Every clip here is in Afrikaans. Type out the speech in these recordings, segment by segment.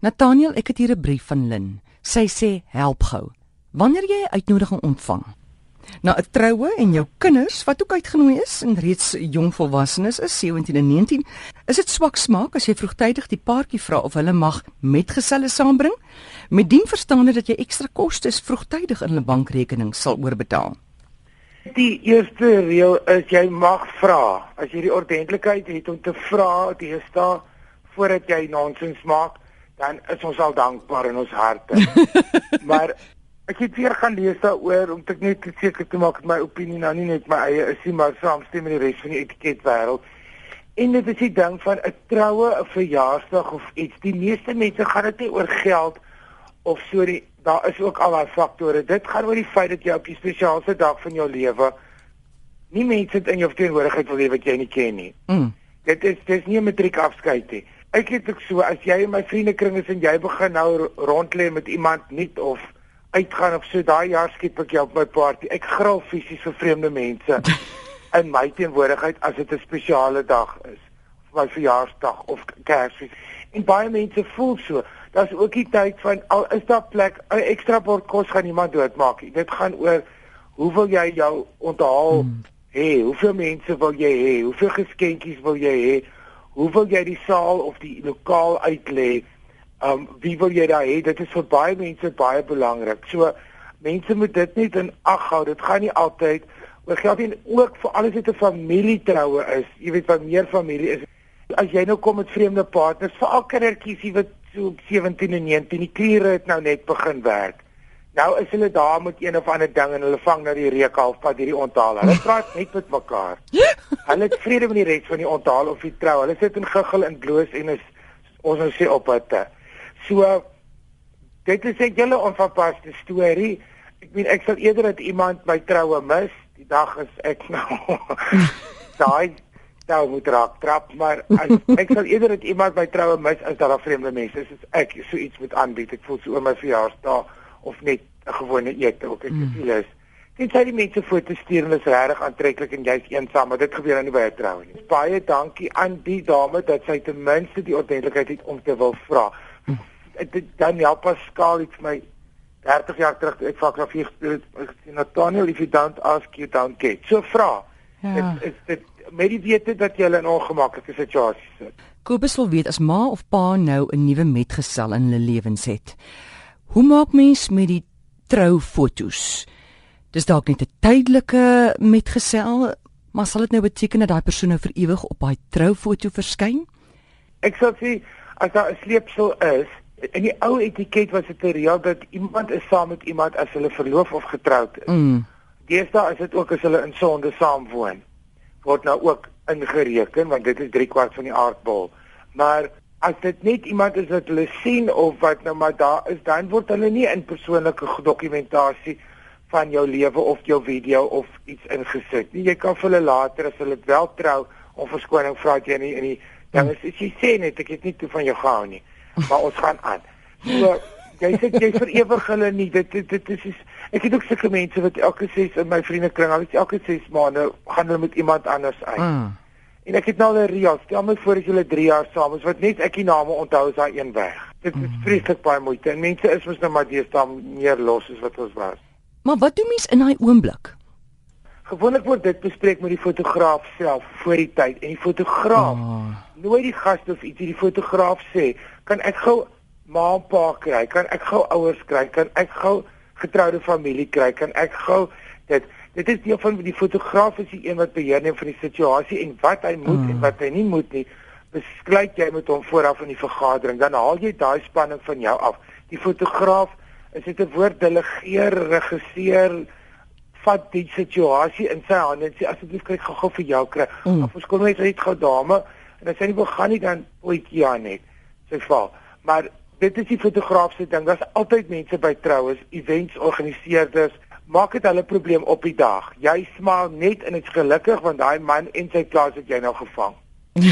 Nathaniel, ek het hier 'n brief van Lin. Sy sê help gou. Wanneer jy 'n uitnodiging ontvang na 'n troue en jou kinders wat ook uitgenooi is en reeds jong volwassenes is 17 en 19, is dit swak smaak as jy vroegtydig die paartjie vra of hulle mag metgeselle saambring met dien verstande dat jy ekstra kostes vroegtydig in hulle bankrekening sal oorbetaal. Die eerste reël is jy mag vra. As jy die ordentlikheid het om te vra, dit staan voordat jy nonsens maak, dan is ons al dankbaar in ons harte. maar ek het weer gaan lees daaroor om te net seker te maak my opinie nou nie net my eie is nie, maar saamstem met die res van die etiketwêreld. En dit is die ding van 'n troue, 'n verjaarsdag of iets. Die meeste mense gaan dit nie oor geld of so die daar is ook al daai faktore. Dit gaan oor die feit dat jy op die spesiaalste dag van jou lewe nie mense in jou teenwoordigheid wil hê wat jy nie ken nie. Mm. Dit is dis nie 'n matriek afskeid nie ek het ook so as jy in my vriendekring is en jy begin nou rondlê met iemand nuut of uitgaan of so daai jaar skiep ek jou op my party. Ek gril fisies vir vreemde mense in my teenwoordigheid as dit 'n spesiale dag is of my verjaarsdag of Kersfees. En baie mense voel so. Daar's ook die tyd van al is daar plek 'n ekstra bord kos gaan iemand doodmaak. Dit gaan oor hoe wil jy jou onthaal hmm. hê? Hoeveel mense wil jy hê? Hoeveel geskenkies wil jy hê? Hoe wil jy die saal of die lokaal uitlê? Um wie wil jy daar hê? Dit is vir baie mense baie belangrik. So mense moet dit net in ag hou. Dit gaan nie altyd oor geld nie, ook vir alles wat 'n familietroue is. Jy weet wat meer familie is. As jy nou kom met vreemde partners, veral kindertjies wat so 17 en 19, die kliere het nou net begin werk. Nou is hulle daar met een of ander ding en hulle vang nou die reuk halfpad hierdie onthaal. Hulle praat net met mekaar. Hulle het vrede met die res van die onthaal of die trou. Hulle sit en guggel en bloos en is ons nou sê op wat. So dit is 'n hele onverpaste storie. Ek meen ek sal eerder dat iemand my troue mis. Die dag is ek nou daai nou moet raak trap maar as, ek sal eerder dat iemand my troue mis as dat daar vreemde mense is. Ek so iets moet aanbied. Ek voel so oor my verjaarsdag of net 'n gewone ete ook ek mm. gevoel is. Dit sê die mense foto stuur en is regtig aantreklik en jy's eensaam, maar dit gebeur nou nie by 'n troue nie. Baie dankie aan die dame dat sy ten minste die ordentlikheid het om te wil vra. Mm. Dan ja Pascal iets my 30 jaar terug ek fotografie gespeel het Nathaniel if you don't ask you don't get. So vra. Ja. Dit is dit met die wete dat jy in 'n ongemaklike situasie sit. Kobus wil weet as ma of pa nou 'n nuwe metgesel in hulle lewens het. Hoe maak mens met die troufoto's? Dis dalk net 'n tydelike metgesel, maar sal dit nou beteken dat daai persoon nou vir ewig op daai troufoto verskyn? Ek sal sê as daar 'n sleepsel is, in die ou etiket was dit reël dat iemand is saam met iemand as hulle verloof of getroud is. Mm. Deesdae is dit ook as hulle in sonde saamwoon. Word nou ook ingereken want dit is 3 kwart van die aardbol. Maar as dit net iemand is wat hulle sien of wat nou maar daar is, dan word hulle nie in persoonlike dokumentasie van jou lewe of jou video of iets ingesit nie. Jy kan vir hulle later as hulle wel trou of verskoning vra jy nie in die dan is jy sê net ek het nie toe van jou gehou nie. Maar ons gaan aan. So jy sê jy vir ewig hulle nie. Dit dit, dit is, is ek het ook sulke mense wat elke ses in my vriendekring, al is elke ses maande gaan hulle met iemand anders uit. Mm. En ek het nou 'n reël. Stel my voor as julle 3 jaar saam is wat net ek die name onthou as daai een weg. Dit is mm. vreeslik baie moeite. En mense is mos nou maar deesdae meer los as wat ons was. Maar wat doen mense in daai oomblik? Gewoonlik word dit bespreek met die fotograaf self voor die tyd en die fotograaf oh. nooi die gaste of iets die fotograaf sê, kan ek gou ma en pa kry? Kan ek gou ouers kry? Kan ek gou getroude familie kry? Kan ek gou dit dit is deel van die fotograaf is die een wat beheer neem van die situasie en wat hy moet mm. en wat hy nie moet nie besluit jy met hom vooraf in die vergadering. Dan haal jy daai spanning van jou af. Die fotograaf is dit 'n woord delegeer regisseer vat die situasie in sy hande en sê asseblief kyk gou-gou vir jou kry. Mm. of ons kom net uit gou dame en as hy nie wil gaan nie dan ooit ja net sê val. Maar dit is die fotograaf se ding. Daar's altyd mense by troues events organiseerders maak dit hulle probleem op die dag. Jy smaal net en dit's gelukkig want daai man en sy klas het jy nou gevang.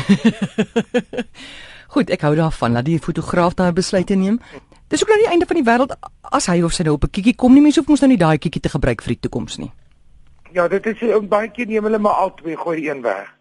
Goed, ek hou daarvan dat die fotograaf daai besluit neem. Dis ook nou die einde van die wêreld as hy of sy nou op 'n kiekie kom nie, mense hoef mos nou nie daai kiekie te gebruik vir die toekoms nie. Ja, dit is baie keer neem hulle maar al twee gooi die een weg.